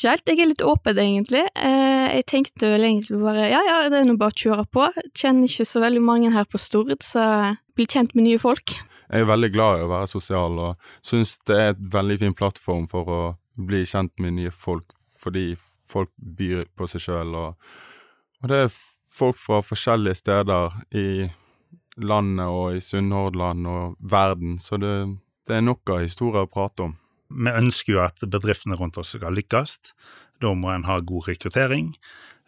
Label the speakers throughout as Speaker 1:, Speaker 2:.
Speaker 1: ikke helt, jeg er litt åpen egentlig. Eh, jeg tenkte vel egentlig bare ja ja, det er nå bare å kjøre på. Kjenner ikke så veldig mange her på Stord, så blir kjent med nye folk.
Speaker 2: Jeg er veldig glad i å være sosial, og syns det er et veldig fin plattform for å bli kjent med nye folk, fordi folk byr på seg sjøl, og, og det er folk fra forskjellige steder i landet og i Sunnhordland og verden, så det, det er nok av historier å prate om.
Speaker 3: Vi ønsker jo at bedriftene rundt oss skal lykkes. Da må en ha god rekruttering.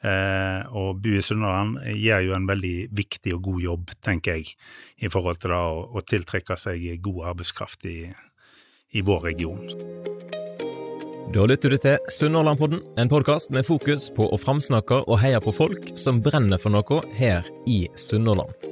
Speaker 3: Eh, og Bu i Sunnhordland gjør jo en veldig viktig og god jobb, tenker jeg, i forhold til å, å tiltrekke seg god arbeidskraft i, i vår region.
Speaker 4: Da lytter du til Sunnhordlandpodden, en podkast med fokus på å framsnakke og heie på folk som brenner for noe her i Sunnhordland.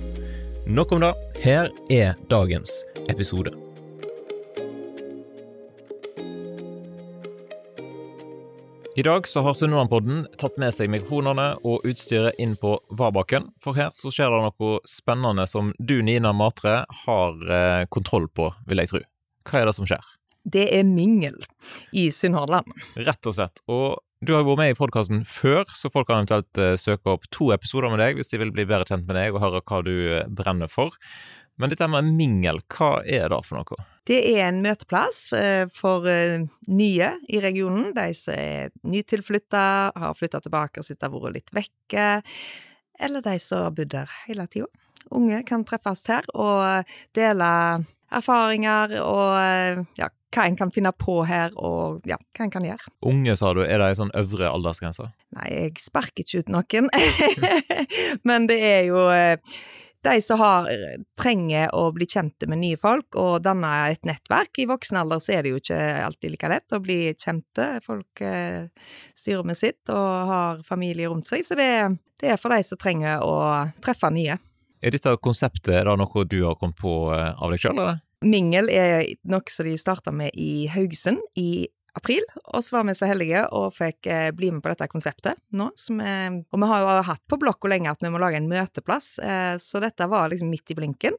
Speaker 4: Nok om det. Her er dagens episode. I dag så har Sunnmørenpodden tatt med seg mikrofonene og utstyret inn på Vabaken, for her så skjer det noe spennende som du, Nina Matre, har eh, kontroll på, vil jeg tro. Hva er det som skjer?
Speaker 5: Det er mingel i Sunnhordland.
Speaker 4: Rett og slett. Og du har jo vært med i podkasten før, så folk kan eventuelt uh, søke opp to episoder med deg hvis de vil bli bedre kjent med deg og høre hva du uh, brenner for. Men dette med mingel, hva er det for noe?
Speaker 5: Det er en møteplass uh, for nye i regionen. De som er nytilflytta, har flytta tilbake og sitter og vært litt vekke. Eller de som har bodd her hele tida. Unge kan treffes her og dele erfaringer og ja, hva en kan finne på her, og ja, hva en kan gjøre.
Speaker 4: Unge, sa du. Er det ei sånn øvre aldersgrense?
Speaker 5: Nei, jeg sparker ikke ut noen. Men det er jo eh, de som har, trenger å bli kjente med nye folk og danne et nettverk. I voksen alder så er det jo ikke alltid like lett å bli kjente. Folk eh, styrer med sitt og har familie rundt seg, så det, det er for de som trenger å treffe nye.
Speaker 4: Er dette konseptet er det noe du har kommet på eh, av deg sjøl, eller?
Speaker 5: Mingel er noe som de starta med i Haugesund i april, og så var vi så heldige og fikk eh, bli med på dette konseptet nå. Er, og vi har jo hatt på blokka lenge at vi må lage en møteplass, eh, så dette var liksom midt i blinken.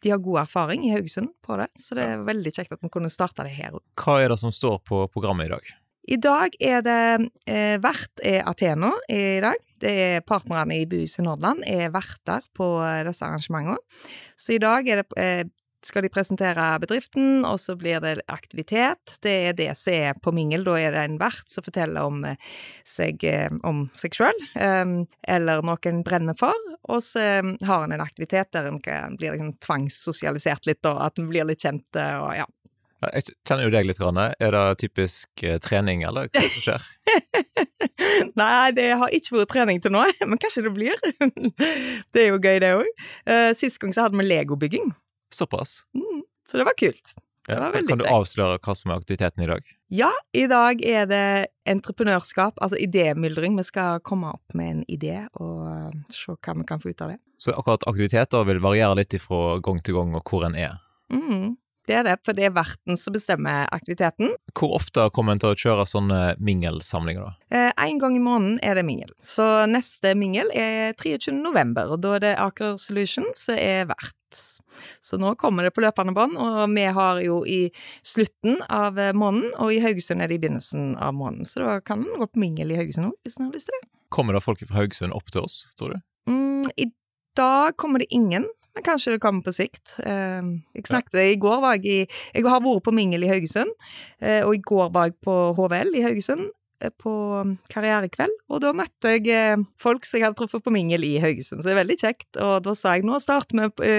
Speaker 5: De har god erfaring i Haugesund på det, så det er veldig kjekt at vi kunne starte det her.
Speaker 4: Hva er det som står på programmet i dag?
Speaker 5: I dag er det eh, Vert er Athena i dag. Det er Partnerne i i Nordland er verter på disse arrangementene. Så i dag er det eh, skal de presentere bedriften, og så blir det aktivitet. Det er det som er på mingel. Da er det en vert som forteller om eh, seg, eh, om seg sjøl, eh, eller noe en brenner for. Og så har en en aktivitet der en blir liksom tvangssosialisert litt, og at en blir litt kjent, og ja.
Speaker 4: Jeg kjenner jo deg litt. Er det typisk trening, eller hva som skjer?
Speaker 5: Nei, det har ikke vært trening til nå, men kanskje det blir. det er jo gøy, det òg. Sist gang så hadde vi legobygging.
Speaker 4: Såpass?
Speaker 5: Mm, så det var kult. Det var
Speaker 4: ja, kan du avsløre hva som er aktiviteten i dag?
Speaker 5: Ja, i dag er det entreprenørskap, altså idémyldring. Vi skal komme opp med en idé og se hva vi kan få ut av det.
Speaker 4: Så akkurat aktiviteter vil variere litt fra gang til gang og hvor en er?
Speaker 5: Mm, det er det, for det er verten som bestemmer aktiviteten.
Speaker 4: Hvor ofte kommer en til å kjøre sånne mingelsamlinger, da?
Speaker 5: Eh, en gang i måneden er det mingel. Så neste mingel er 23. november, og da er det Aker Solution som er vert. Så nå kommer det på løpende bånd, og vi har jo i slutten av måneden, og i Haugesund er det i begynnelsen av måneden, så da kan en gå på mingel i Haugesund òg, hvis en har lyst til det.
Speaker 4: Kommer det folk fra Haugesund opp til oss, tror du?
Speaker 5: Mm, I dag kommer det ingen. Men kanskje det kommer på sikt. Ehm, jeg snakket i går var jeg i Jeg har vært på mingel i Haugesund, eh, og i går var jeg på HVL i Haugesund eh, på karrierekveld, og da møtte jeg eh, folk som jeg hadde truffet på mingel i Haugesund, så det er veldig kjekt. Og da sa jeg nå starter vi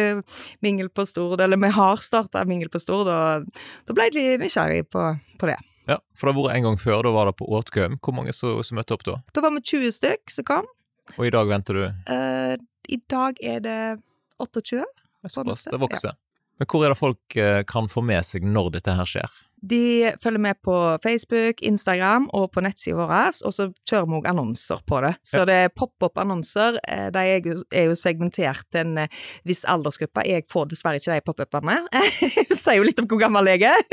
Speaker 5: mingel på Stord, eller vi har starta mingel på Stord, og da ble de nysgjerrige på, på, det.
Speaker 4: Ja, for det har vært en gang før, da var det på Åtgaum. Hvor mange som, som møtte opp da?
Speaker 5: Da var vi 20 stykk som kom.
Speaker 4: Og i dag venter du?
Speaker 5: Uh, I dag er det 28.
Speaker 4: Såpass, det vokser. Ja. Men hvor er det folk eh, kan få med seg når dette her skjer?
Speaker 5: De følger med på Facebook, Instagram og på nettsida vår, og så kjører vi òg annonser på det. Så det er pop-opp-annonser. eh, De er jo- er segmentert til en eh, viss aldersgruppe. Jeg får dessverre ikke de pop-upene. Sier jo litt om hvor gammel jeg er.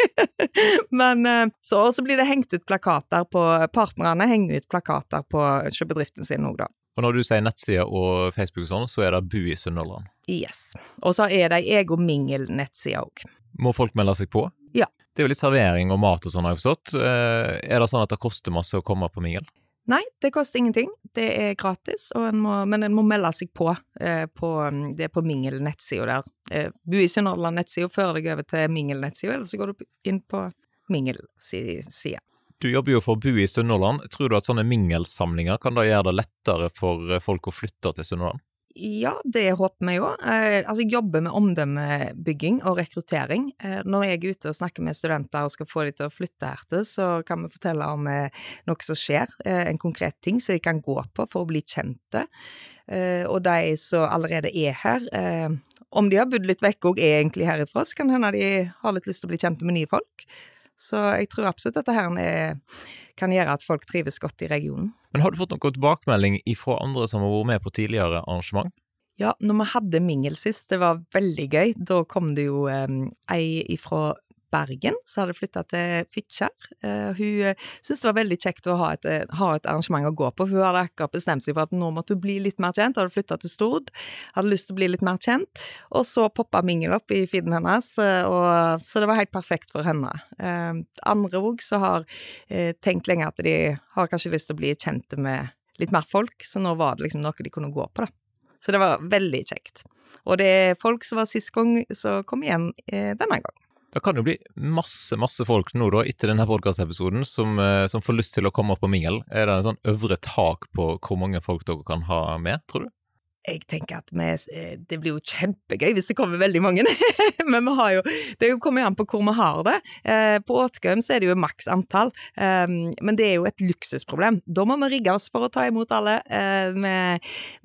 Speaker 5: Men så, så blir det hengt ut plakater på Partnerne henger ut plakater på bedriften sin òg, da.
Speaker 4: Og når du sier nettsider og Facebook og sånn, så er det Bu i Sunnhordland.
Speaker 5: Yes. Og så er det Eg og Mingel-nettsida òg.
Speaker 4: Må folk melde seg på?
Speaker 5: Ja.
Speaker 4: Det er jo litt servering og mat og sånn, har jeg forstått. Eh, Er det sånn at det koster masse å komme på mingel?
Speaker 5: Nei, det koster ingenting. Det er gratis, en må, men en må melde seg på. Eh, på det er på Mingel-nettsida der. Eh, Bu i Sunnhordland-nettsida, fører deg over til Mingel-nettsida, eller så går du inn på Mingel-sida.
Speaker 4: Du jobber jo for å bo i Sunnhordland. Tror du at sånne mingelsamlinger kan da gjøre det lettere for eh, folk å flytte til Sunnhordland?
Speaker 5: Ja, det håper vi jo. Eh, altså, jeg jobber med omdømmebygging og rekruttering. Eh, når jeg er ute og snakker med studenter og skal få dem til å flytte her til, så kan vi fortelle om eh, noe som skjer, eh, en konkret ting som de kan gå på for å bli kjente. Eh, og de som allerede er her, om de har bodd litt vekk og er egentlig herifra, så kan det hende de har litt lyst til å bli kjente med nye folk. Så jeg tror absolutt at dette her er, kan gjøre at folk trives godt i regionen.
Speaker 4: Men har du fått noen tilbakemelding ifra andre som har vært med på tidligere arrangement?
Speaker 5: Ja, når vi hadde mingel sist, det var veldig gøy. Da kom det jo eh, ei ifra Bergen som hadde flytta til Fitjar. Eh, hun eh, syntes det var veldig kjekt å ha et, eh, ha et arrangement å gå på, for hun hadde akkurat bestemt seg for at nå måtte hun bli litt mer kjent, hadde flytta til Stord, hadde lyst til å bli litt mer kjent, og så poppa mingel opp i feeden hennes, og, så det var helt perfekt for henne. Andre òg som har tenkt lenge at de har kanskje lyst til å bli kjente med litt mer folk, så nå var det liksom noe de kunne gå på, da. Så det var veldig kjekt. Og det er folk som var sist gang, som kom igjen denne gang.
Speaker 4: Det kan jo bli masse, masse folk nå da, etter denne podkastepisoden, som, eh, som får lyst til å komme på mingel. Er det en sånn øvre tak på hvor mange folk dere kan ha med, tror du?
Speaker 5: Jeg tenker at vi, eh, det blir jo kjempegøy hvis det kommer veldig mange, men vi har jo, det kommer jo an på hvor vi har det. Eh, På Åtgaum så er det jo maks antall, eh, men det er jo et luksusproblem. Da må vi rigge oss for å ta imot alle. Eh, Vi,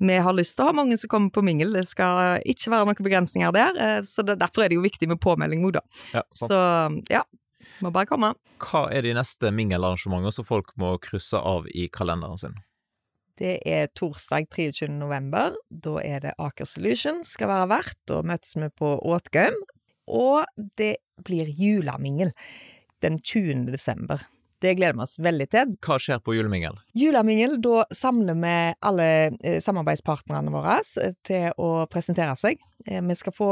Speaker 5: vi har lyst til å ha mange som kommer på mingel, det skal ikke være noen begrensninger der, så det, derfor er det jo viktig med påmelding nå, da.
Speaker 4: Ja.
Speaker 5: Så ja, må bare komme.
Speaker 4: Hva er de neste mingelarrangementene som folk må krysse av i kalenderen sin?
Speaker 5: Det er torsdag 23. november. Da er det Aker Solution skal være vert. Da møtes vi på Åtgaum. Og det blir julemingel den 20. desember. Det gleder vi oss veldig til.
Speaker 4: Hva skjer på julemingel?
Speaker 5: Julemingel, da samler vi alle eh, samarbeidspartnerne våre eh, til å presentere seg. Eh, vi skal få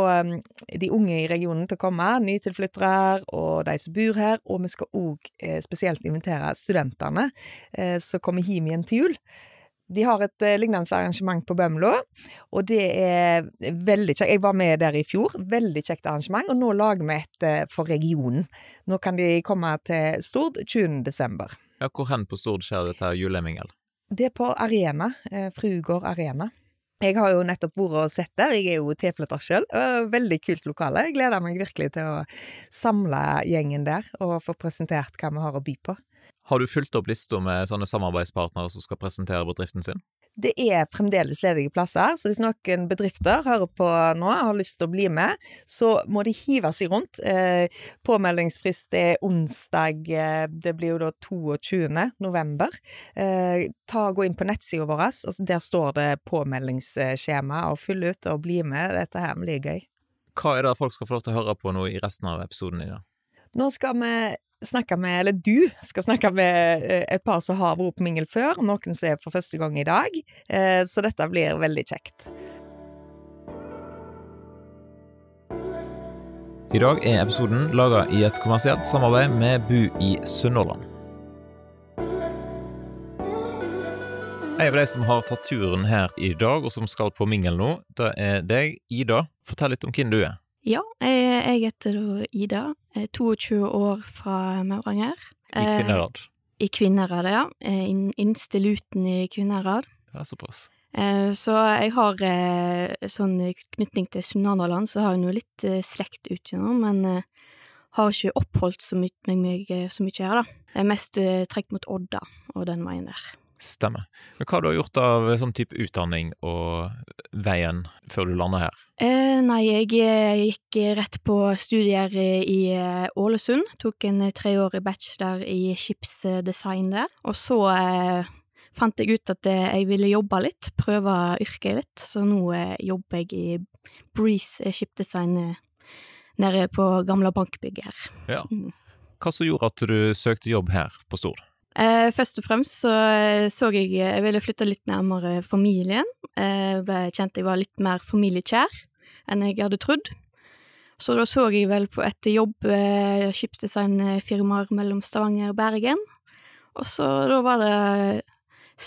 Speaker 5: de unge i regionen til å komme, nytilflyttere og de som bor her. Og vi skal òg spesielt invitere studentene som kommer hjem igjen til jul. De har et eh, lignende arrangement på Bømlo, og det er veldig kjekt. Jeg var med der i fjor. Veldig kjekt arrangement, og nå lager vi et eh, for regionen. Nå kan de komme til Stord 20. desember.
Speaker 4: Ja, hvor hen på Stord skjer dette julemingel?
Speaker 5: Det er på Arena, eh, Frugård Arena. Jeg har jo nettopp vært og sett der, jeg er jo tilflytter sjøl. Veldig kult lokale. Jeg gleder meg virkelig til å samle gjengen der og få presentert hva vi har å by på.
Speaker 4: Har du fulgt opp lista med sånne samarbeidspartnere som skal presentere bedriften sin?
Speaker 5: Det er fremdeles ledige plasser, så hvis noen bedrifter hører på nå og har lyst til å bli med, så må de hive seg rundt. Eh, påmeldingsfrist er onsdag, eh, det blir jo da 22. november. Eh, ta Gå inn på nettsida vår, og der står det påmeldingsskjema, og fyll ut og bli med. Dette her blir gøy.
Speaker 4: Hva er det folk skal få lov til å høre på nå i resten av episoden i dag?
Speaker 5: Nå skal vi snakke med, eller du skal snakke med eh, et par som har vært på mingel før, noen som er for første gang i dag, eh, så dette blir veldig kjekt.
Speaker 4: I dag er episoden laga i et kommersielt samarbeid med Bu i Sunnhordland. En av de som har tatt turen her i dag, og som skal på mingel nå, det er deg, Ida. Fortell litt om hvem du er.
Speaker 1: Ja, jeg, heter da Ida, er 22 år fra Mauranger.
Speaker 4: I Kvinnerad.
Speaker 1: I Kvinnherad, ja. Eh, Innste Luten i Kvinnherad.
Speaker 4: Ja, såpass.
Speaker 1: Eh, Så jeg har eh, sånn knytning til Sunnhordland, så har jeg nå litt eh, slekt utenom, men eh, har ikke oppholdt så mye, meg, eh, så mye her, da. Jeg er mest trukket mot Odda og den veien der.
Speaker 4: Stemmer. Men hva har du gjort av sånn type utdanning og veien før du landa her?
Speaker 1: Eh, nei, jeg eh, gikk rett på studier i eh, Ålesund. Tok en treårig bachelor i skipsdesign der. Og så eh, fant jeg ut at eh, jeg ville jobbe litt, prøve yrket litt. Så nå eh, jobber jeg i Breeze skipsdesign nede på gamle bankbygget her.
Speaker 4: Ja.
Speaker 1: Mm.
Speaker 4: Hva som gjorde at du søkte jobb her på Stord?
Speaker 1: Eh, først og fremst så eh, så jeg jeg ville flytte litt nærmere familien. Eh, ble kjent jeg var litt mer familiekjær enn jeg hadde trodd. Så da så jeg vel på et jobb, eh, skipsdesignfirmaer mellom Stavanger og Bergen. Og så da var det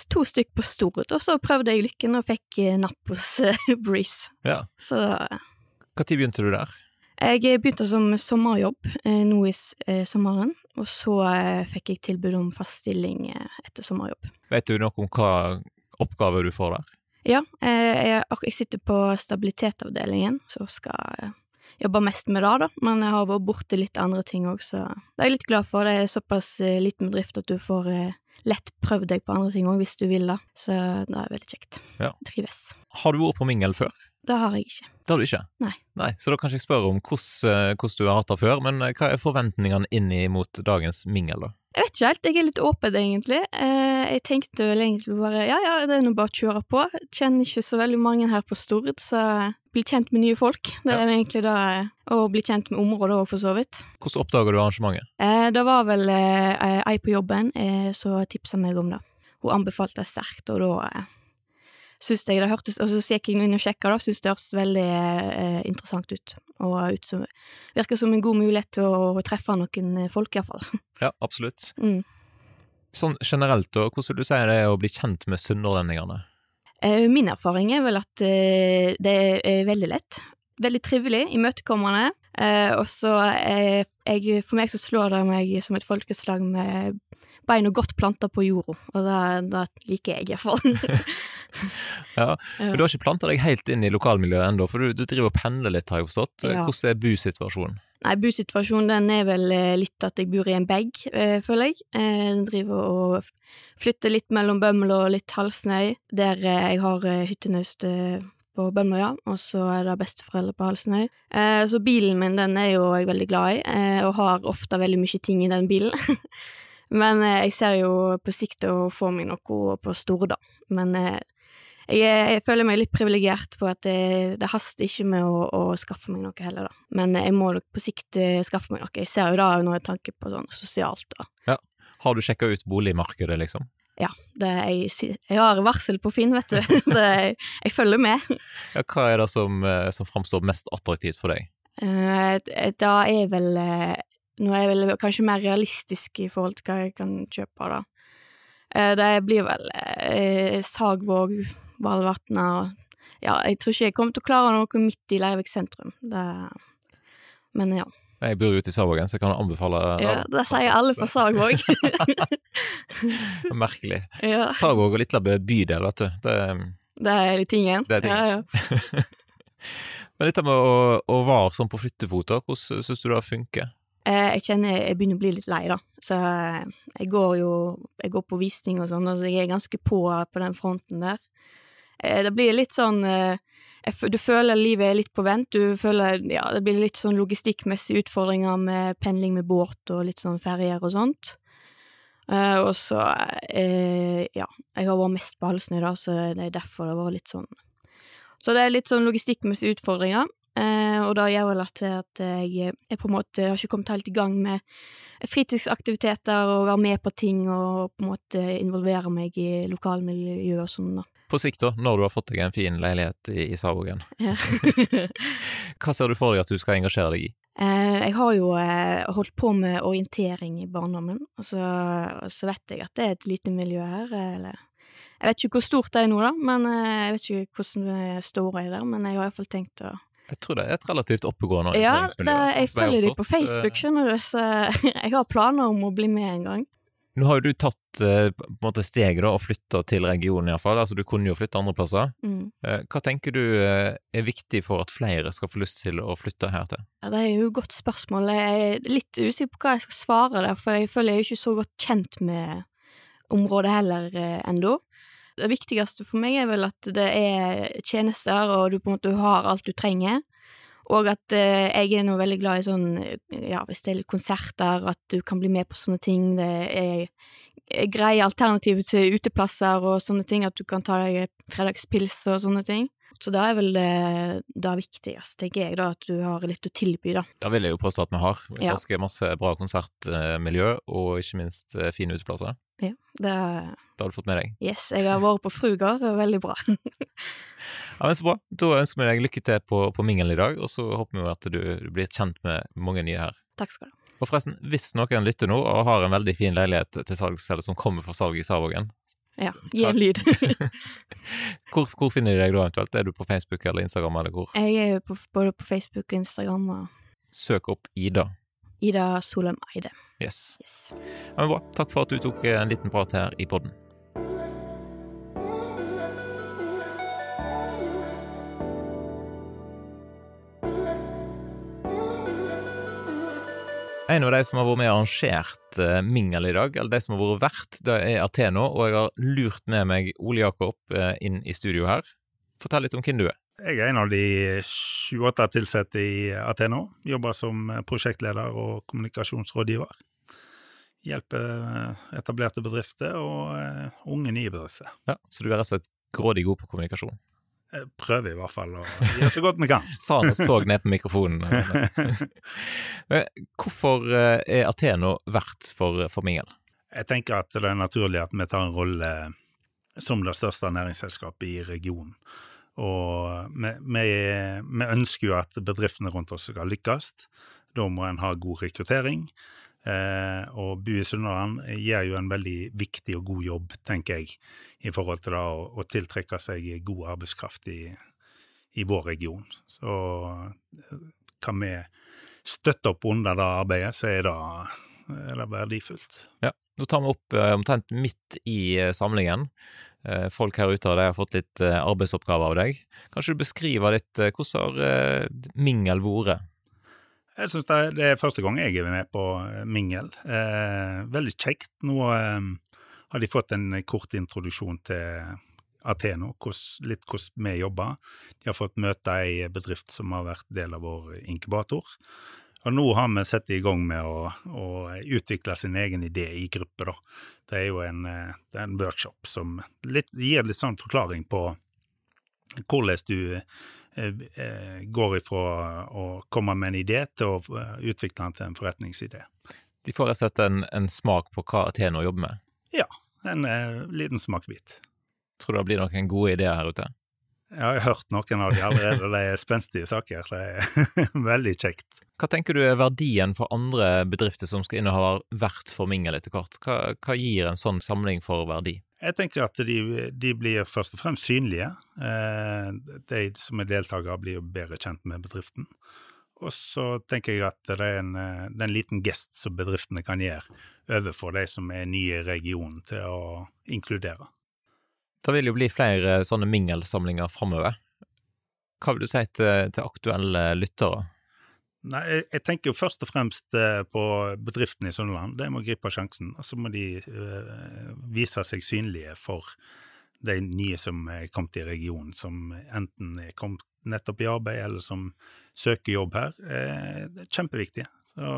Speaker 1: to stykk på Stord, og så prøvde jeg lykken og fikk eh, napp hos eh, Breeze.
Speaker 4: Ja.
Speaker 1: Så
Speaker 4: Når begynte du der?
Speaker 1: jeg begynte som sommerjobb eh, nå i eh, sommeren, og så eh, fikk jeg tilbud om fast stilling eh, etter sommerjobb.
Speaker 4: Vet du noe om hva oppgaver du får der?
Speaker 1: Ja, eh, jeg, jeg sitter på stabilitetavdelingen, så skal jobbe mest med det, da. Men jeg har vært borti litt andre ting òg, så det er jeg litt glad for. Det er såpass liten bedrift at du får lett prøvd deg på andre ting òg, hvis du vil det. Så det er veldig kjekt.
Speaker 4: Ja.
Speaker 1: Trives.
Speaker 4: Har du vært på mingel før?
Speaker 1: Det har jeg ikke.
Speaker 4: Det har du ikke?
Speaker 1: Nei.
Speaker 4: Nei, Så da kan ikke jeg spørre om hvordan, eh, hvordan du har hatt det før, men eh, hva er forventningene inn mot dagens mingel, da?
Speaker 1: Jeg vet ikke helt, jeg er litt åpen egentlig. Eh, jeg tenkte vel egentlig bare ja ja, det er nå bare å kjøre på. Jeg kjenner ikke så veldig mange her på Stord, så bli kjent med nye folk. Det er egentlig det, og bli kjent med området òg, for så vidt.
Speaker 4: Hvordan oppdager du arrangementet?
Speaker 1: Det var vel ei på jobben som tipsa meg om det. Hun anbefalte det sterkt, og da syns jeg det hørtes Og så gikk jeg inn og sjekka, da, syns det hørtes veldig eh, interessant ut. Og ut som, virker som en god mulighet til å treffe noen folk, iallfall.
Speaker 4: Ja, absolutt.
Speaker 1: Mm.
Speaker 4: Sånn generelt, da, hvordan vil du si det er å bli kjent med sunnhordlendingene?
Speaker 1: Eh, min erfaring er vel at eh, det er veldig lett. Veldig trivelig, imøtekommende. Eh, og så eh, For meg så slår det meg som et folkeslag med beina godt planta på jorda, og det, det liker jeg iallfall.
Speaker 4: Ja, Men du har ikke planta deg helt inn i lokalmiljøet ennå, for du, du driver og pendler litt, har jeg forstått.
Speaker 1: Ja.
Speaker 4: Hvordan er busituasjonen?
Speaker 1: Nei, busituasjonen den er vel eh, litt at jeg bor i en bag, eh, føler jeg. Eh, driver og flytter litt mellom Bømlo og litt Halsnøy, der eh, jeg har eh, hyttenaust eh, på Bømlo, ja, og så er det besteforeldre på Halsnøy. Eh, så bilen min den er jo jeg veldig glad i, og har ofte veldig mye ting i den bilen. Men eh, jeg ser jo på sikt å få meg noe på store da. Men eh, jeg, er- jeg føler meg litt privilegert på at det, det haster ikke med å, å skaffe meg noe heller, da. Men jeg må nok på sikt eh, skaffe meg noe. Jeg ser jo da noe tanke på sånn sosialt, da.
Speaker 4: Har du sjekka ut boligmarkedet, liksom?
Speaker 1: Ja, det, jeg, jeg har varsel på Finn, vet du, så jeg, jeg følger med.
Speaker 4: Ja, hva er det som, eh, som framstår mest attraktivt for deg?
Speaker 1: Eh, Da er vel eh, Nå er jeg vel kanskje mer realistisk i forhold til hva jeg kan kjøpe, da. Eh, Det blir vel eh, Sagvåg, Valvatna og Ja, jeg tror ikke jeg kommer til å klare noe midt i Leirvik sentrum. Det, men ja.
Speaker 4: Jeg bor jo ute i Sagvågen, så jeg kan anbefale
Speaker 1: ja det sier alle fra Sagvåg.
Speaker 4: Merkelig.
Speaker 1: ja,
Speaker 4: Sagvåg og Litlabø bydel, vet du. Det,
Speaker 1: det er tingen.
Speaker 4: Det er tingen.
Speaker 1: Ja, ja.
Speaker 4: men dette med å, å være sånn på flyttefot, hvordan syns du det funker?
Speaker 1: Eh, Jeg kjenner jeg begynner å bli litt lei, da. Så eh, jeg går jo Jeg går på visning og sånn, altså jeg er ganske på på den fronten der. Eh, Det blir litt sånn Du føler livet er litt på vent. Du føler Ja, det blir litt sånn logistikkmessige utfordringer med pendling med båt og litt sånn ferjer og sånt. Og så Ja, jeg har vært mest på Halsnøy, da, så det er derfor det har vært litt sånn Så det er litt sånn logistikkmessige utfordringer. Eh, og det gjør vel at, at jeg, jeg på en måte har ikke kommet helt i gang med fritidsaktiviteter og være med på ting og på en måte involvere meg i lokalmiljøet og sånn, da.
Speaker 4: På sikt, da, når du har fått deg en fin leilighet i, i Savågen,
Speaker 1: Ja.
Speaker 4: hva ser du for deg at du skal engasjere deg i?
Speaker 1: Eh, jeg har jo eh, holdt på med orientering i barndommen, og så, og så vet jeg at det er et lite miljø her. Eller Jeg vet ikke hvor stort det er nå, da, men jeg vet ikke hvordan det står i der, men jeg har iallfall tenkt å
Speaker 4: Jeg tror det er et relativt oppegående
Speaker 1: Ja, det, jeg
Speaker 4: sånn
Speaker 1: følger de på. Facebook, skjønner du, så jeg har planer om å bli med en gang.
Speaker 4: Nå har jo du tatt eh, på en måte steget da, og flytta til regionen iallfall, altså du kunne jo flytte andre plasser.
Speaker 1: Mm.
Speaker 4: Eh, Hva tenker du eh, er viktig for at flere skal få lyst til å flytte her til?
Speaker 1: Ja, Det er jo et godt spørsmål. Jeg er litt usikker på hva jeg skal svare der, for jeg føler jeg er ikke så godt kjent med området heller ennå. Det viktigste for meg er vel at det er tjenester, og du på en måte har alt du trenger. Og at eh, jeg er nå veldig glad i sånn, ja, hvis det er konserter, at du kan bli med på sånne ting. Det er, er greie alternativer til uteplasser og sånne ting, at du kan ta deg fredagspils og sånne ting. Så da er vel det, det viktigste, tenker jeg, da, at du har litt å tilby, da.
Speaker 4: Da vil jeg jo påstå at vi har
Speaker 1: Ja.
Speaker 4: ganske masse bra konsertmiljø, og ikke minst eh, fine uteplasser.
Speaker 1: Ja, det
Speaker 4: Det har du fått med deg.
Speaker 1: Yes, jeg har vært på Frugar, veldig bra.
Speaker 4: Ja, men Så bra. Da ønsker vi deg lykke til på, på mingelen i dag, og så håper vi at du, du blir kjent med mange nye her.
Speaker 1: Takk skal du ha.
Speaker 4: Og forresten, hvis noen lytter nå og har en veldig fin leilighet til salgs, eller som kommer for salg i Savågen,
Speaker 1: Ja, gi en lyd.
Speaker 4: hvor, hvor finner de deg da eventuelt? Er du på Facebook eller Instagram, eller hvor?
Speaker 1: Jeg er jo på, både på Facebook og Instagram og
Speaker 4: Søk opp Ida.
Speaker 1: Ida Solheim Eide.
Speaker 4: Yes.
Speaker 1: Yes.
Speaker 4: Ja, men bra. Takk for at du tok en liten prat her i podden. En av de som har vært med og arrangert eh, mingel i dag, eller de som har vært vert, det er Ateno, og jeg har lurt med meg Ole Jakob eh, inn i studio her. Fortell litt om hvem du er.
Speaker 3: Jeg er en av de 28 ansatte i Ateno. Jobber som prosjektleder og kommunikasjonsrådgiver. Hjelper eh, etablerte bedrifter og eh, unge nye bedrifter.
Speaker 4: Ja, så du er rett og slett grådig god på kommunikasjon.
Speaker 3: Jeg prøver i hvert fall å gjøre så godt vi kan.
Speaker 4: Sa han og så ned på mikrofonen. Men Hvorfor eh, er Ateno verdt for, for mingel?
Speaker 3: Jeg tenker at det er naturlig at vi tar en rolle som det største næringsselskapet i regionen. Og vi, vi, vi ønsker jo at bedriftene rundt oss skal lykkes. Da må en ha god rekruttering. Eh, og Bu i Sunnhordland gjør jo en veldig viktig og god jobb, tenker jeg, i forhold til da å, å tiltrekke seg god arbeidskraft i, i vår region. Så eh, kan vi støtte opp under det arbeidet, så er det, er det verdifullt.
Speaker 4: Ja, nå tar vi opp eh, omtrent midt i eh, samlingen. Eh, folk her ute de har fått litt eh, arbeidsoppgaver av deg. Kanskje du beskriver litt eh, hvordan har mingel vært?
Speaker 3: Jeg syns det, det er første gang jeg er med på mingel. Eh, veldig kjekt. Nå eh, har de fått en kort introduksjon til Ateno, hos, litt hvordan vi jobber. De har fått møte ei bedrift som har vært del av vår inkubator. Og nå har vi satt i gang med å, å utvikle sin egen idé i gruppe, da. Det er jo en, er en workshop som litt, gir litt sånn forklaring på hvordan du eh, eh, går ifra å komme med en idé til å eh, utvikle den til en forretningsidé.
Speaker 4: De får rett og slett en, en smak på hva Ateno jobber med.
Speaker 3: Ja, en eh, liten smakebit.
Speaker 4: Tror du det blir noen gode ideer her ute?
Speaker 3: Jeg har hørt noen av de allerede, det er spenstige saker. Det er veldig kjekt.
Speaker 4: Hva tenker du er verdien for andre bedrifter som skal inn og ha vært for mingel etter hvert? Hva, hva gir en sånn samling for verdi?
Speaker 3: Jeg tenker at de, de blir først og fremst synlige. Eh, de som er deltakere, blir jo bedre kjent med bedriften. Og så tenker jeg at det er en, eh, det er en liten gest som bedriftene kan gjøre overfor de som er nye i regionen, til å inkludere.
Speaker 4: Det vil jo bli flere sånne mingelsamlinger framover. Hva vil du si til, til aktuelle lyttere?
Speaker 3: Nei, jeg, jeg tenker jo først og fremst eh, på bedriftene i Sunnhordland. De må gripe sjansen, og så må de øh, vise seg synlige for de nye som er kommet i regionen, som enten er kommet nettopp i arbeid, eller som søker jobb her. Eh, det er kjempeviktig. Så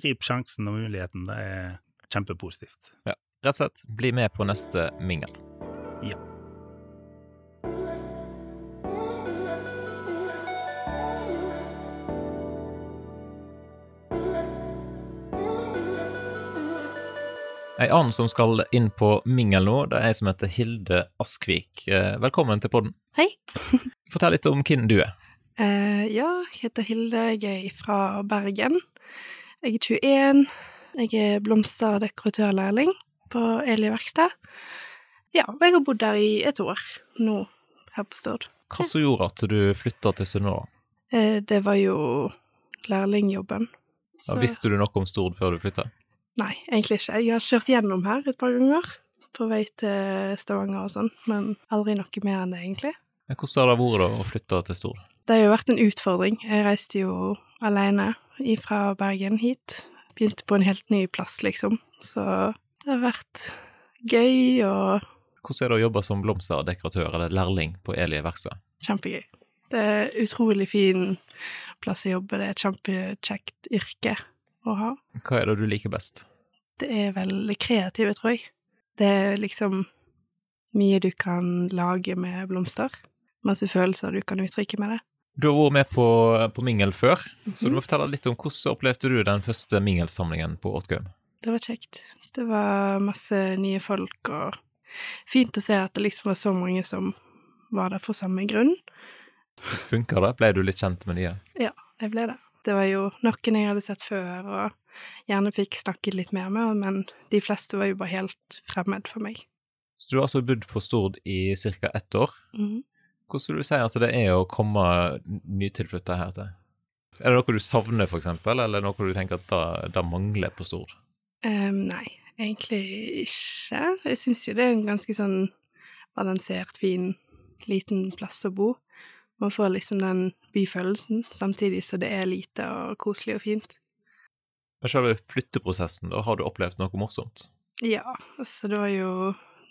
Speaker 3: grip sjansen og muligheten. Det er kjempepositivt.
Speaker 4: Ja, rett og slett, bli med på neste mingel.
Speaker 3: Ja.
Speaker 4: Ei annen som skal inn på mingel nå, det er ei som heter Hilde Askvik. Eh, Velkommen til podden.
Speaker 6: Hei.
Speaker 4: Fortell litt om hvem du er.
Speaker 6: Uh, ja, jeg heter Hilde, jeg er fra Bergen. Jeg er 21. Jeg er blomsterdekoratørlærling på Eli verksted. Ja, og jeg har bodd der i et år nå, her på Stord.
Speaker 4: Hva som gjorde at du flytta til Sunnhordland?
Speaker 6: Eh, det var jo lærlingjobben.
Speaker 4: Ja, Visste du noe om Stord før du flytta?
Speaker 6: Nei, egentlig ikke. Jeg har kjørt gjennom her et par ganger på vei til Stavanger og sånn, men aldri noe mer enn det, egentlig.
Speaker 4: Hvordan har det vært da å flytte til Stord?
Speaker 6: Det har jo vært en utfordring. Jeg reiste jo alene fra Bergen hit. Begynte på en helt ny plass, liksom. Så det har vært gøy og
Speaker 4: Hvordan er det å jobbe som blomsterdekoratør eller lærling på Eli verksted?
Speaker 6: kjempegøy. Det er utrolig fin plass å jobbe, det er et kjempekjekt yrke å ha.
Speaker 4: Hva er det du liker best?
Speaker 6: Det er vel det kreative, tror jeg. Det er liksom mye du kan lage med blomster. Masse følelser du kan uttrykke med det.
Speaker 4: Du har vært med på, på Mingel før, så du må fortelle litt om hvordan opplevde du den første Mingelsamlingen på Ortgaum?
Speaker 6: Det var kjekt. Det var masse nye folk, og fint å se at det liksom var så mange som var der for samme grunn.
Speaker 4: Funka det? Ble du litt kjent med nye?
Speaker 6: Ja, jeg ble det. Det var jo noen jeg hadde sett før, og gjerne fikk snakket litt mer med, men de fleste var jo bare helt fremmed for meg.
Speaker 4: Så du har altså bodd på Stord i ca. ett år.
Speaker 6: Mhm.
Speaker 4: Hvordan vil du si at det er å komme nytilflytta her til? Er det noe du savner, for eksempel, eller noe du tenker at da mangler på Stord?
Speaker 6: Um, nei, egentlig ikke. Jeg syns jo det er en ganske sånn balansert, fin, liten plass å bo. Man får liksom den byfølelsen, samtidig så det er lite og koselig og fint.
Speaker 4: Men selve flytteprosessen, da, har du opplevd noe morsomt?
Speaker 6: Ja, altså det var jo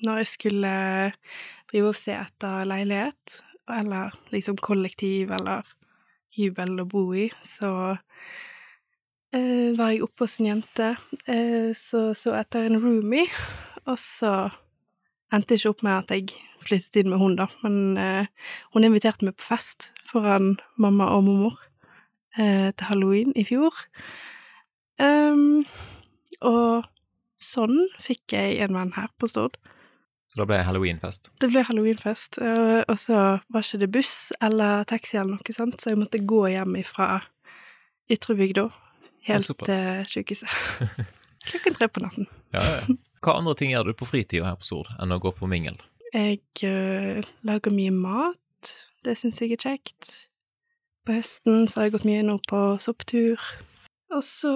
Speaker 6: når jeg skulle drive og se etter leilighet, eller liksom kollektiv eller hybel å bo i, så eh, var jeg oppe hos en jente eh, så så etter en roomie, og så endte jeg ikke opp med at jeg flyttet inn med hun, da, men eh, hun inviterte meg på fest foran mamma og mormor eh, til halloween i fjor. Um, og sånn fikk jeg en venn her på Stord.
Speaker 4: Så da ble det halloweenfest.
Speaker 6: Det ble halloweenfest, eh, og så var ikke det buss eller taxi eller noe sånt, så jeg måtte gå hjem ifra Ytrebygda, helt til sykehuset. Klokken tre på natten.
Speaker 4: Ja, ja. Hva andre ting gjør du på fritida her på Stord enn å gå på mingel?
Speaker 6: Jeg uh, lager mye mat, det syns jeg er kjekt. På høsten så har jeg gått mye nå på sopptur. Og så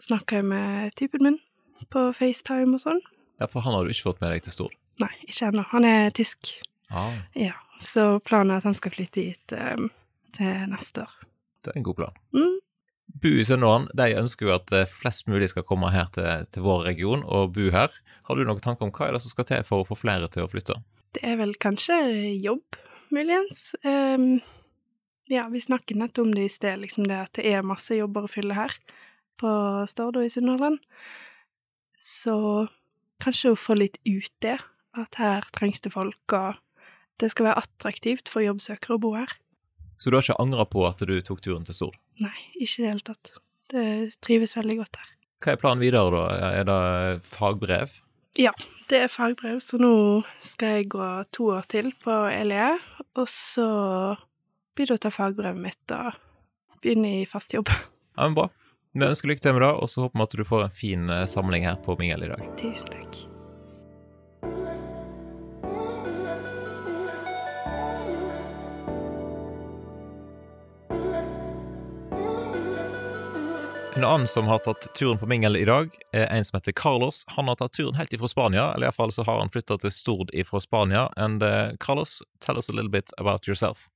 Speaker 6: snakker jeg med typen min på FaceTime og sånn.
Speaker 4: Ja, for han har du ikke fått med deg til Stord.
Speaker 6: Nei, ikke ennå. Han er tysk.
Speaker 4: Ah,
Speaker 6: Ja, så planen er at han skal flytte hit um, til neste år.
Speaker 4: det er en god plan.
Speaker 6: Mm.
Speaker 4: Bu i Sunnhordland, de ønsker jo at eh, flest mulig skal komme her til, til vår region og bo her. Har du noen tanker om hva er det som skal til for å få flere til å flytte?
Speaker 6: Det er vel kanskje jobb, muligens. Um, ja, vi snakket nettopp om det i sted, liksom det at det er masse jobber å fylle her på Stord og i Sunnhordland. Så kanskje å få litt ut det, at her trengs det folk, og det skal være attraktivt for jobbsøkere å bo her.
Speaker 4: Så du har ikke angra på at du tok turen til Stord?
Speaker 6: Nei, ikke i det hele tatt. Det trives veldig godt her.
Speaker 4: Hva er planen videre, da? Er det fagbrev?
Speaker 6: Ja, det er fagbrev, så nå skal jeg gå to år til på LE, og så blir det å ta fagbrevet mitt og begynne i fast jobb.
Speaker 4: Ja, men Bra. Vi ønsker lykke til med det, og så håper vi at du får en fin eh, samling her på Mingel i dag.
Speaker 6: Tusen takk.
Speaker 4: En annen som har tatt turen på Mingel i dag, er en som heter Carlos. Han har tatt turen helt ifra Spania, eller iallfall så har han flytta til Stord ifra Spania. And uh, Carlos, tell us a little bit about yourself.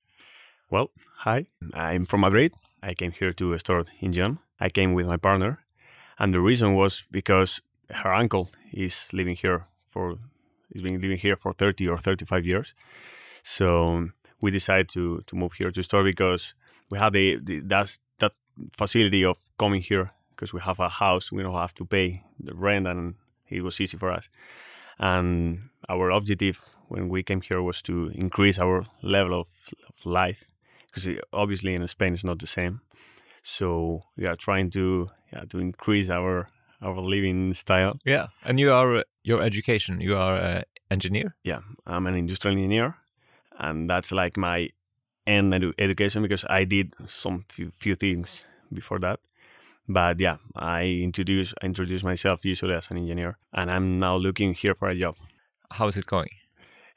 Speaker 7: Well, hi, I'm from Madrid. I came here to start in June. I came with my partner, and the reason was because her uncle is living here for he's been living here for 30 or 35 years. So we decided to to move here to start because we have the, the that's that facility of coming here because we have a house. We don't have to pay the rent, and it was easy for us. And our objective when we came here was to increase our level of, of life because obviously in Spain it's not the same. So we are trying to yeah, to increase our our living style.
Speaker 4: Yeah, and you are uh, your education. You are an engineer.
Speaker 7: Yeah, I'm an industrial engineer, and that's like my end edu- education because I did some few, few things before that. But yeah, I introduce I introduce myself usually as an engineer, and I'm now looking here for a job.
Speaker 4: How is it going?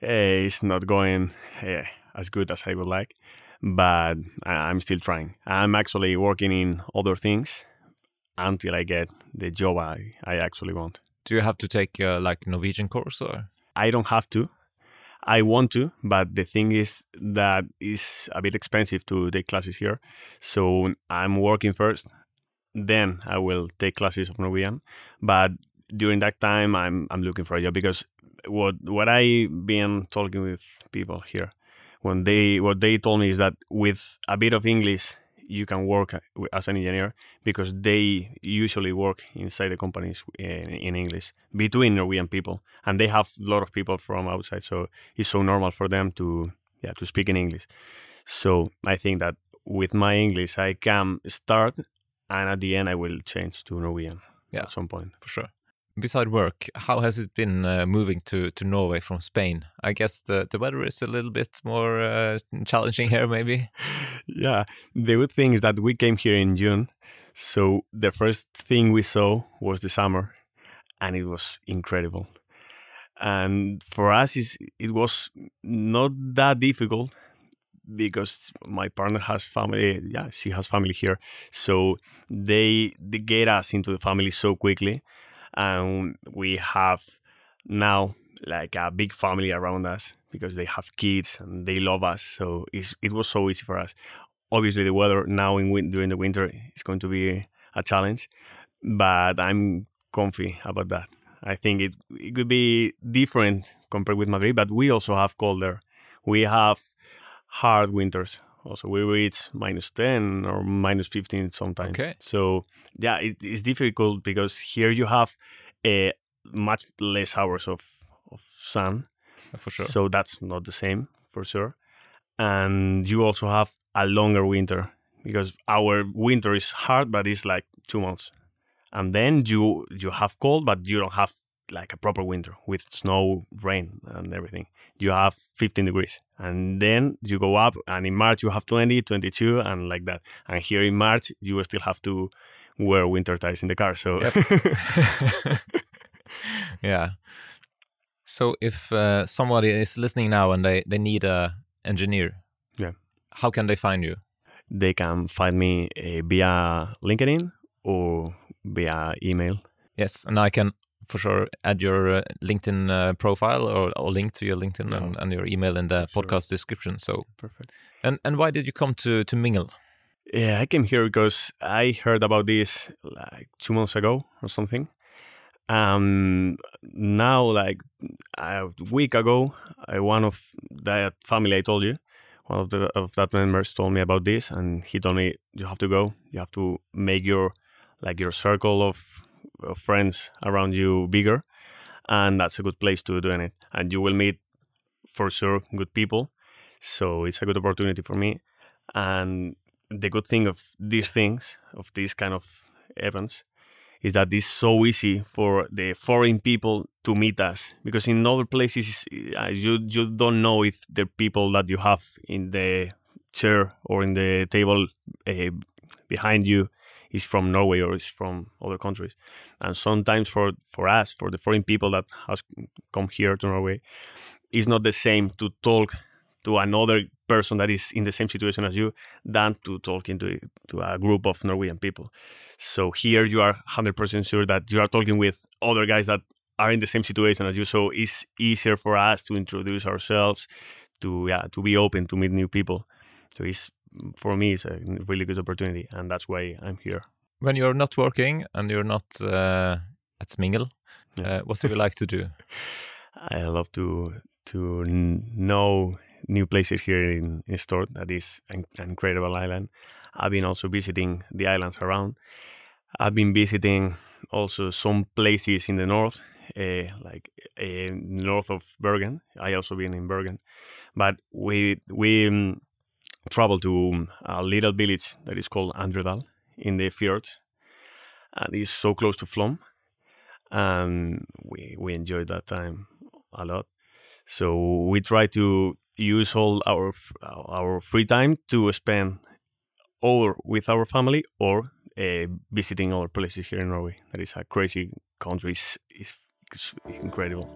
Speaker 7: Eh, it's not going eh, as good as I would like, but I- I'm still trying. I'm actually working in other things until I get the job I, I actually want.
Speaker 4: Do you have to take uh, like Norwegian course or?
Speaker 7: I don't have to. I want to, but the thing is that it's a bit expensive to take classes here. So I'm working first, then I will take classes of Norwegian. But during that time, I'm I'm looking for a job because what what I been talking with people here, when they what they told me is that with a bit of English you can work uh, as an engineer because they usually work inside the companies in, in English between Norwegian people, and they have a lot of people from outside, so it's so normal for them to yeah to speak in English. So I think that with my English I can start, and at the end I will change to Norwegian
Speaker 4: Yeah.
Speaker 7: at some point.
Speaker 4: for sure. Beside work, how has it been uh, moving to, to Norway from Spain? I guess the, the weather is a little bit more uh, challenging here, maybe.
Speaker 7: yeah, the good thing is that we came here in June, so the first thing we saw was the summer, and it was incredible. And for us, it was not that difficult because my partner has family. Yeah, she has family here, so they they get us into the family so quickly, and we have now like a big family around us because they have kids and they love us. So it was so easy for us. Obviously, the weather now in during the winter is going to be a challenge, but I'm comfy about that. I think it it could be different compared with Madrid, but we also have colder. We have hard winters. Also, we reach minus ten or minus fifteen sometimes.
Speaker 4: Okay.
Speaker 7: So yeah, it, it's difficult because here you have uh, much less hours of of sun.
Speaker 4: For sure.
Speaker 7: So that's not the same for sure. And you also have a longer winter because our winter is hard, but it's like two months. And then you you have cold, but you don't have like a proper winter with snow, rain, and everything. You have 15 degrees. And then you go up, and in March you have 20, 22, and like that. And here in March, you still have to wear winter tires in the car. So
Speaker 4: yeah. So if uh, somebody is listening now and they, they need a engineer,
Speaker 7: Yeah.
Speaker 4: how can they find you?
Speaker 7: they can find me uh, via LinkedIn or via email.
Speaker 4: Yes, and I can for sure add your uh, LinkedIn uh, profile or, or link to your LinkedIn and, and your email in the
Speaker 7: Sure.
Speaker 4: podcast description. So,
Speaker 7: Perfect.
Speaker 4: and and why did you come to to Mingle?
Speaker 7: Yeah, I came here because I heard about this like two months ago or something. Um, now, like a week ago, I, one of that family I told you, one of the of that members told me about this, and he told me you have to go. You have to make your like your circle of friends around you bigger, and that's a good place to do it. And you will meet for sure good people. So it's a good opportunity for me. And the good thing of these things, of these kind of events, is that it's so easy for the foreign people to meet us because in other places uh, you you don't know if the people that you have in the chair or in the table uh, behind you is from Norway or is from other countries, and sometimes for for us for the foreign people that has come here to Norway, it's not the same to talk to another person that is in the same situation as you than to talking to to a group of Norwegian people. So here you are 100% sure that you are talking with other guys that are in the same situation as you. So it's easier for us to introduce ourselves, to yeah, to be open to meet new people. So it's for me it's a really good opportunity, and that's why I'm here.
Speaker 4: When you're not working and you're not uh, at Smingle,
Speaker 7: Yeah.
Speaker 4: uh, what do you like to do?
Speaker 7: I love to to know new places here in, in Stord. That is an, an incredible island. I've been also visiting the islands around. I've been visiting also some places in the north, uh, like uh, north of Bergen. I also been in Bergen, but we we um, traveled to a little village that is called Andredal in the fjord. and it's so close to Flom, and we we enjoyed that time a lot. So we try to use all our our free time to spend or with our family or uh, visiting other places here in Norway. That is a crazy country. It's, it's, it's incredible.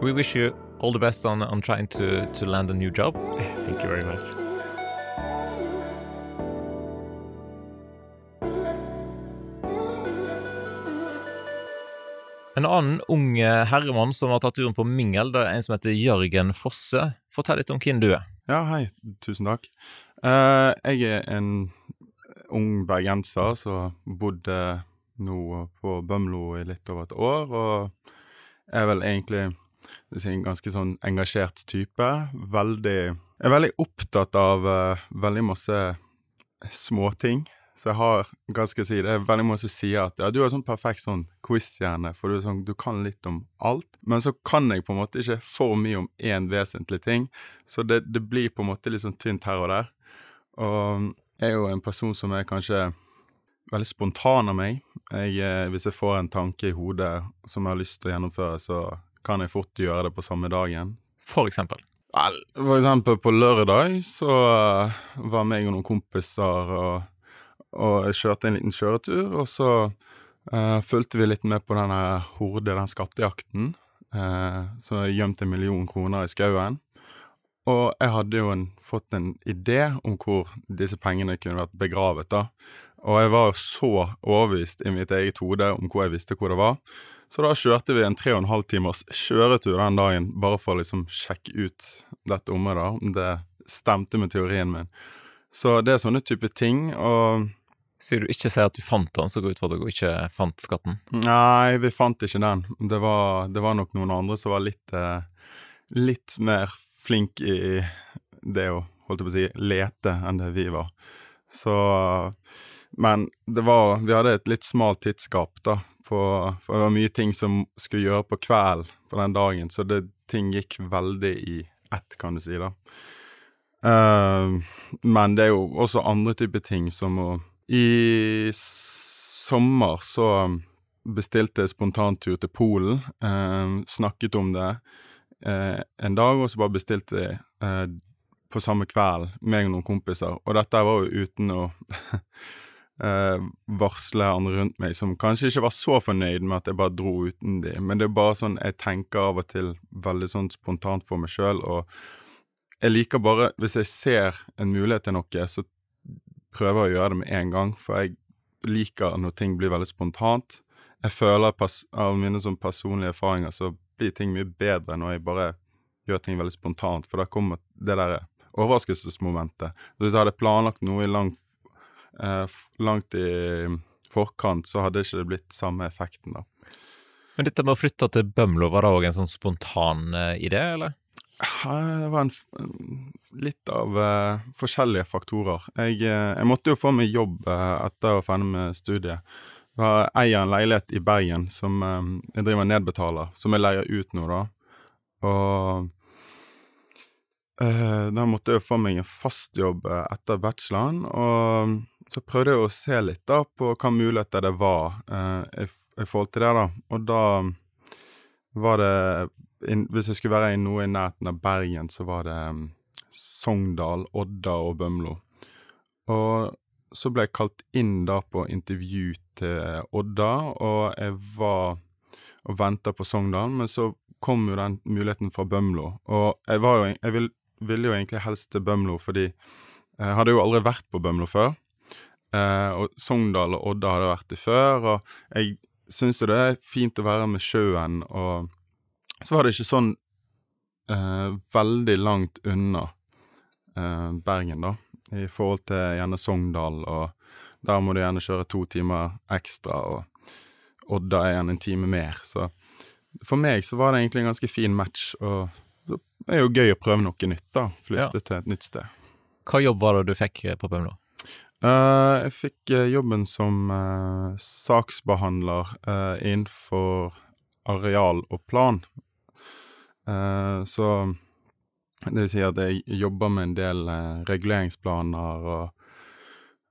Speaker 4: We wish you all the best on on trying to to land a new job.
Speaker 7: Thank you very much.
Speaker 4: En annen ung eh, herremann som har tatt turen på Mingel, det er en som heter Jørgen Fosse. Fortell litt om hvem du er.
Speaker 2: Ja, hei. Tusen takk. Uh, jeg er en ung bergenser som bodde nå på Bømlo i litt over et år, og er vel egentlig en ganske sånn engasjert type. Veldig Jeg er veldig opptatt av uh, veldig masse småting. Så jeg har, hva skal jeg si, det er veldig mange som sier at ja, du har sånn perfekt sånn quiz-hjerne, for du, sånn, du, kan litt om alt. Men så kan jeg på en måte ikke for mye om én vesentlig ting, så det, det, blir på en måte litt sånn tynt her og der. Og jeg er jo en person som er kanskje veldig spontan av meg. Jeg, eh, hvis jeg får en tanke i hodet som jeg har lyst til å gjennomføre, så kan jeg fort gjøre det på samme dagen.
Speaker 4: For eksempel?
Speaker 2: Vel, for eksempel på lørdag så var meg og noen kompiser og og jeg kjørte en liten kjøretur, og så uh, fulgte vi litt med på denne horde, den skattejakten, uh, som er gjemt en million kroner i skauen. Og jeg hadde jo en, fått en idé om hvor disse pengene kunne vært begravet, da. Og jeg var så overbevist i mitt eget hode om hvor jeg visste hvor det var. Så da kjørte vi en tre og en halv timers kjøretur den dagen, bare for å liksom sjekke ut dette området, om det stemte med teorien min. Så det er sånne type ting, og
Speaker 4: siden du ikke sier at du fant den, så går ut fra at du ikke fant skatten?
Speaker 2: Nei, vi fant ikke den. Det var, det var nok noen andre som var litt, eh, litt mer flink i det å, holdt jeg på å si, lete enn det vi var. Så Men det var Vi hadde et litt smalt tidsgap, da. På, for det var mye ting som skulle gjøre på kvelden på den dagen, så det, ting gikk veldig i ett, kan du si, da. Uh, men det er jo også andre typer ting som å i sommer så bestilte jeg spontantur til Polen. Eh, snakket om det eh, en dag, og så bare bestilte jeg eh, på samme kveld, meg og noen kompiser. Og dette var jo uten å eh, varsle andre rundt meg, som kanskje ikke var så fornøyd med at jeg bare dro uten de. Men det er bare sånn jeg tenker av og til veldig sånn spontant for meg sjøl, og jeg liker bare Hvis jeg ser en mulighet til noe, så prøver å gjøre det med en gang, for jeg liker når ting blir veldig spontant. Jeg føler av mine sånn personlige erfaringer så blir ting mye bedre når jeg bare gjør ting veldig spontant, for da kommer det der overraskelsesmomentet. Hvis jeg hadde planlagt noe i lang, eh, langt i forkant, så hadde ikke det blitt samme effekten, da.
Speaker 4: Men dette med å flytte til Bømlo, var det òg en sånn spontan eh, idé, eller?
Speaker 2: Det var en, litt av uh, forskjellige faktorer. Jeg, uh, jeg, måtte jo få meg jobb uh, etter å være ferdig med studiet. Jeg eier en leilighet i Bergen som jeg driver nedbetaler, som jeg leier ut nå, da. Og da måtte jeg få meg en fast jobb etter bacheloren, og så prøvde jeg å se litt da på hva muligheter det var i, i forhold til det, da. Og da var det in, Hvis jeg skulle være i noe i nærheten av Bergen, så var det um, Sogndal, Odda og Bømlo. Og så ble jeg kalt inn da på intervju til Odda, og jeg var og venta på Sogndal, men så kom jo den muligheten fra Bømlo. Og jeg var jo Jeg vil, ville jo egentlig helst til Bømlo, fordi jeg hadde jo aldri vært på Bømlo før. Eh, og Sogndal og Odda hadde vært det før, og jeg syns jo det er fint å være med sjøen og så var det ikke sånn eh, veldig langt unna eh, Bergen, da, i forhold til gjerne Sogndal, og der må du gjerne kjøre to timer ekstra, og Odda er igjen en time mer, så for meg så var det egentlig en ganske fin match, og det er jo gøy å prøve noe nytt, da, flytte ja. til et nytt sted.
Speaker 4: Hva jobb var det du fikk på Bømlo?
Speaker 2: Uh, jeg fikk uh, jobben som uh, saksbehandler innenfor areal og plan, så det vil si at jeg jobber med en del uh, reguleringsplaner og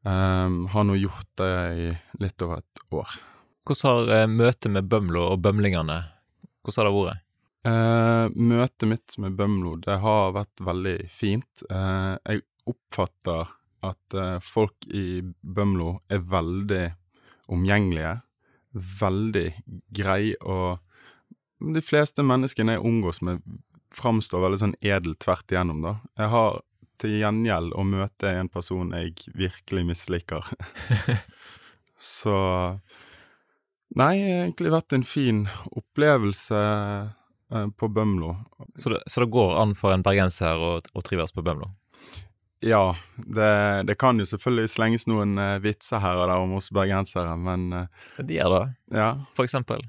Speaker 2: um, har nå gjort det i litt over et år.
Speaker 4: Hvordan har uh, møtet med Bømlo og bømlingene hvordan har det vært?
Speaker 2: møtet mitt med Bømlo det har vært veldig fint. jeg oppfatter at folk i Bømlo er veldig omgjengelige, veldig greie og de fleste menneskene jeg omgås med, framstår veldig sånn edelt tvert igjennom, da. Jeg har til gjengjeld å møte en person jeg virkelig misliker. så Nei, egentlig vært en fin opplevelse eh, på Bømlo.
Speaker 4: Så det, så det, går an for en bergenser å, å trives på Bømlo?
Speaker 2: Ja, det, det kan jo selvfølgelig slenges noen eh, vitser her og der om oss bergensere, men eh,
Speaker 4: de gjør det?
Speaker 2: ja.
Speaker 4: for eksempel?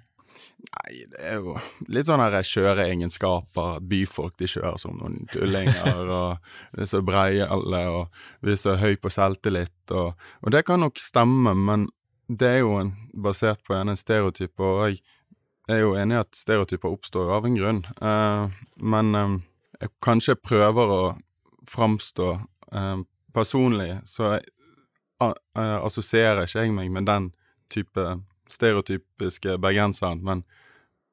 Speaker 2: Nei, det er jo litt sånn her kjøreegenskaper. At byfolk de kjører som noen tullinger, og de er så breie alle, og vi er så høy på selvtillit, og, og det kan nok stemme, men det er jo en, basert på en, en stereotyp, og jeg er jo enig i at stereotyper oppstår av en grunn, eh, men eh, jeg kanskje prøver å framstå eh, personlig, så a, eh, assosierer ikke jeg meg med den type stereotypiske bergenseren, men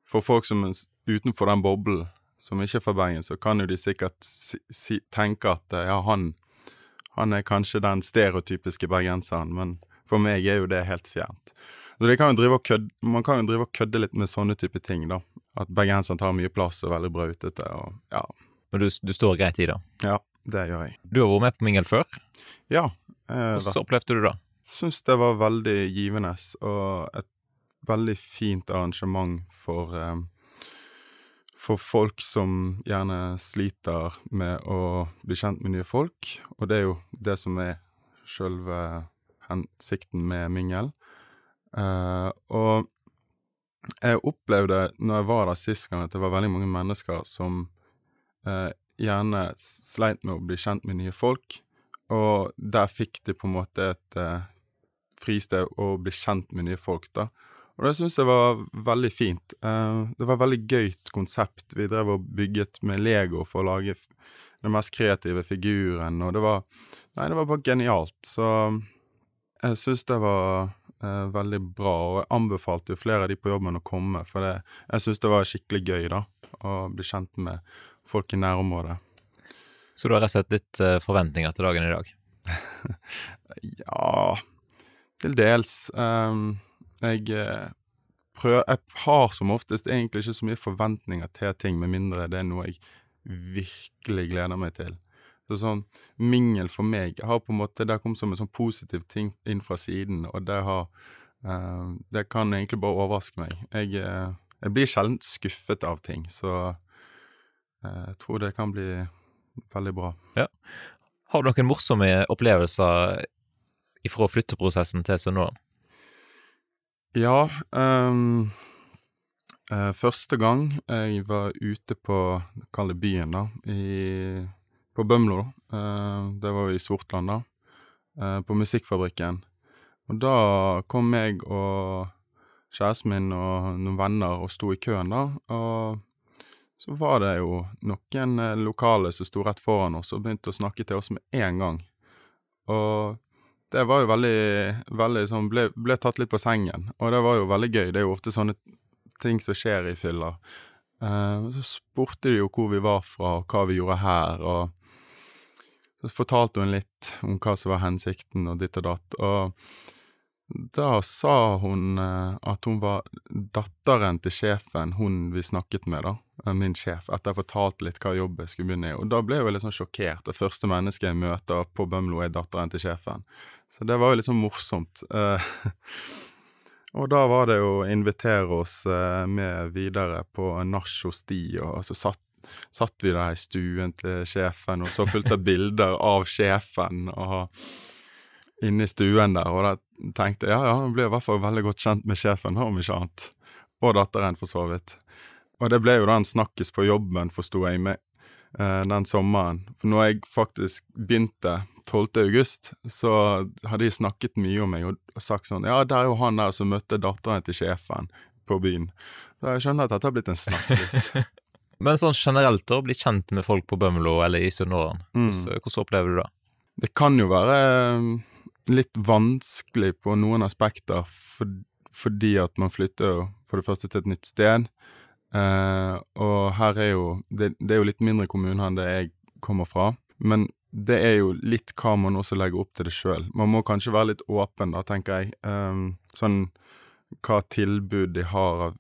Speaker 2: for folk som er utenfor den boblen, som ikke er fra Bergen, så kan jo de sikkert si, si, tenke at eh, ja, han, han er kanskje den stereotypiske bergenseren, men for meg er jo det helt fjernt. Kan kødde, man kan jo drive og kødde litt med sånne type ting, da. At bergenseren tar mye plass og er veldig brautete, og ja,
Speaker 4: Men du, du står greit i det.
Speaker 2: ja, det gjør jeg.
Speaker 4: Du har vært med på mingel før.
Speaker 2: Ja, eh,
Speaker 4: Hvordan opplevde du det?
Speaker 2: Syns det var veldig givende, og et veldig fint arrangement for um, for folk som gjerne sliter med å bli kjent med nye folk, og det er jo det som er sjølve hensikten med mingel. Uh, og jeg opplevde når jeg var der sist gang, at det var veldig mange mennesker som uh, gjerne sleit med å bli kjent med nye folk, og der fikk de på en måte et eh, fristed å bli kjent med nye folk, da. Og det syns jeg var veldig fint. Eh, det var et veldig gøyt konsept. Vi drev og bygget med Lego for å lage den mest kreative figuren, og det var Nei, det var bare genialt. Så jeg syns det var eh, veldig bra, og jeg anbefalte jo flere av de på jobben å komme, for det, jeg syns det var skikkelig gøy, da, å bli kjent med folk i nærområdet.
Speaker 4: Så du har rett og slett litt eh, forventninger til dagen i dag?
Speaker 2: Ja, til dels. Um, jeg eh, prøver Jeg har som oftest egentlig ikke så mye forventninger til ting, med mindre det er noe jeg virkelig gleder meg til. Så sånn mingel for meg har på en måte Det har kommet som en sånn positiv ting inn fra siden, og det har eh, Det kan egentlig bare overraske meg. Jeg, uh, jeg blir sjelden skuffet av ting, så eh, jeg tror det kan bli veldig bra.
Speaker 4: Har du noen morsomme opplevelser ifra flytteprosessen til Sunnhordland?
Speaker 2: Ja, um, uh, første gang jeg var ute på, kall det byen da, i, på Bømlo, Uh, det var i Sortland da, Uh, på Musikkfabrikken. Og da kom jeg og kjæresten min og noen venner og sto i køen da, og så var det jo noen lokale som sto rett foran oss og begynte å snakke til oss med en gang. Og det var jo veldig, veldig sånn, ble, ble tatt litt på sengen, og det var jo veldig gøy. Det er jo ofte sånne ting som skjer i fylla. Uh, så spurte de jo hvor vi var fra, og hva vi gjorde her, og så fortalte hun litt om hva som var hensikten, og ditt og datt. Og da sa hun eh, at hun var datteren til sjefen, hun vi snakket med, da. eh, Min sjef, etter jeg fortalte litt hva jobb jeg skulle begynne i. Og da ble jeg jo litt sånn sjokkert. Det første mennesket jeg møter på Bømlo, er datteren til sjefen. Så det var jo litt sånn morsomt. Eh, og da var det jo å invitere oss med videre på nach hos de, og så satt, satt vi der i stuen til sjefen og så fulgte bilder av sjefen og inne i stuen der, og da tenkte jeg ja, ja, jeg ble i hvert fall veldig godt kjent med sjefen, om ikke annet. Og datteren, for så vidt. Og det ble jo da en snakkis på jobben, forsto jeg, med eh, den sommeren. For når jeg faktisk begynte 12. august, så hadde de snakket mye om meg og, og sagt sånn Ja, det er jo han der som møtte datteren til sjefen på byen. Så jeg skjønner at dette har blitt en snakkis.
Speaker 4: Men sånn generelt, da, å bli kjent med folk på Bømlo eller i Sunnhordland,
Speaker 2: Mm.
Speaker 4: hvordan, hvordan opplever du det?
Speaker 2: Det kan jo være eh, litt vanskelig på noen aspekter, for, fordi at man flytter jo for det første til et nytt sted. Eh, og her er jo det, det er jo litt mindre kommune enn det jeg kommer fra. Men det er jo litt hva man også legger opp til det sjøl. Man må kanskje være litt åpen, da, tenker jeg. Eh, sånn hva tilbud de har av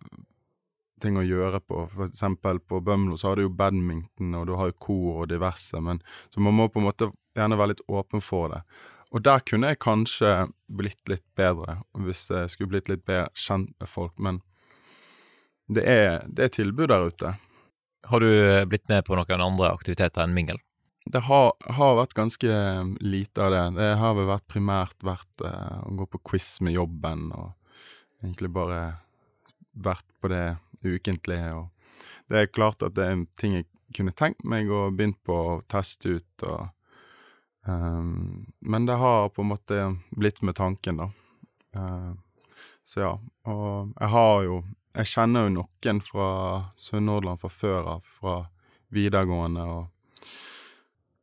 Speaker 2: ting å gjøre på. For eksempel på Bømlo så har du jo badminton, og du har jo kor og diverse, men så man må på en måte gjerne være litt åpen for det. Og der kunne jeg kanskje blitt litt bedre, hvis jeg skulle blitt litt bedre kjent med folk, men det er, det er tilbud der ute.
Speaker 4: Har du blitt med på noen andre aktiviteter enn mingel?
Speaker 2: Det har, har, vært ganske lite av det. Det har vel vært primært vært uh, å gå på quiz med jobben, og egentlig bare vært på det ukentlige. Og det er klart at det er ting jeg kunne tenkt meg å begynne på å teste ut, og Men det har på en måte blitt med tanken, da. Uh, så ja. Og jeg har jo Jeg kjenner jo noen fra Sunnhordland fra før av, fra videregående og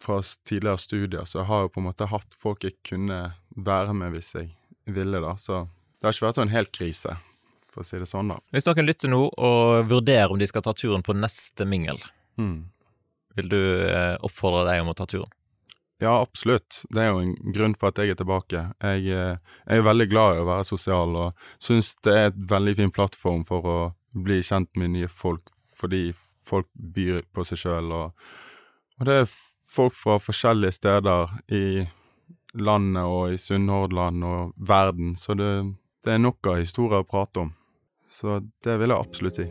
Speaker 2: fra tidligere studier, så jeg har jo på en måte hatt folk jeg kunne være med hvis jeg ville, da. Så det har ikke vært sånn helt krise, for å si det sånn, da.
Speaker 4: Hvis noen lytter nå og vurderer om de skal ta turen på neste mingel, mm. vil du eh, oppfordre deg om å ta turen?
Speaker 2: Ja, absolutt. Det er jo en grunn for at jeg er tilbake. Jeg, eh, jeg er veldig glad i å være sosial, og syns det er et veldig fin plattform for å bli kjent med nye folk, fordi folk byr på seg sjøl, og, og, det er folk fra forskjellige steder i landet og i Sunnhordland og verden, så det, det er nok av historier å prate om. Så det vil jeg absolutt si.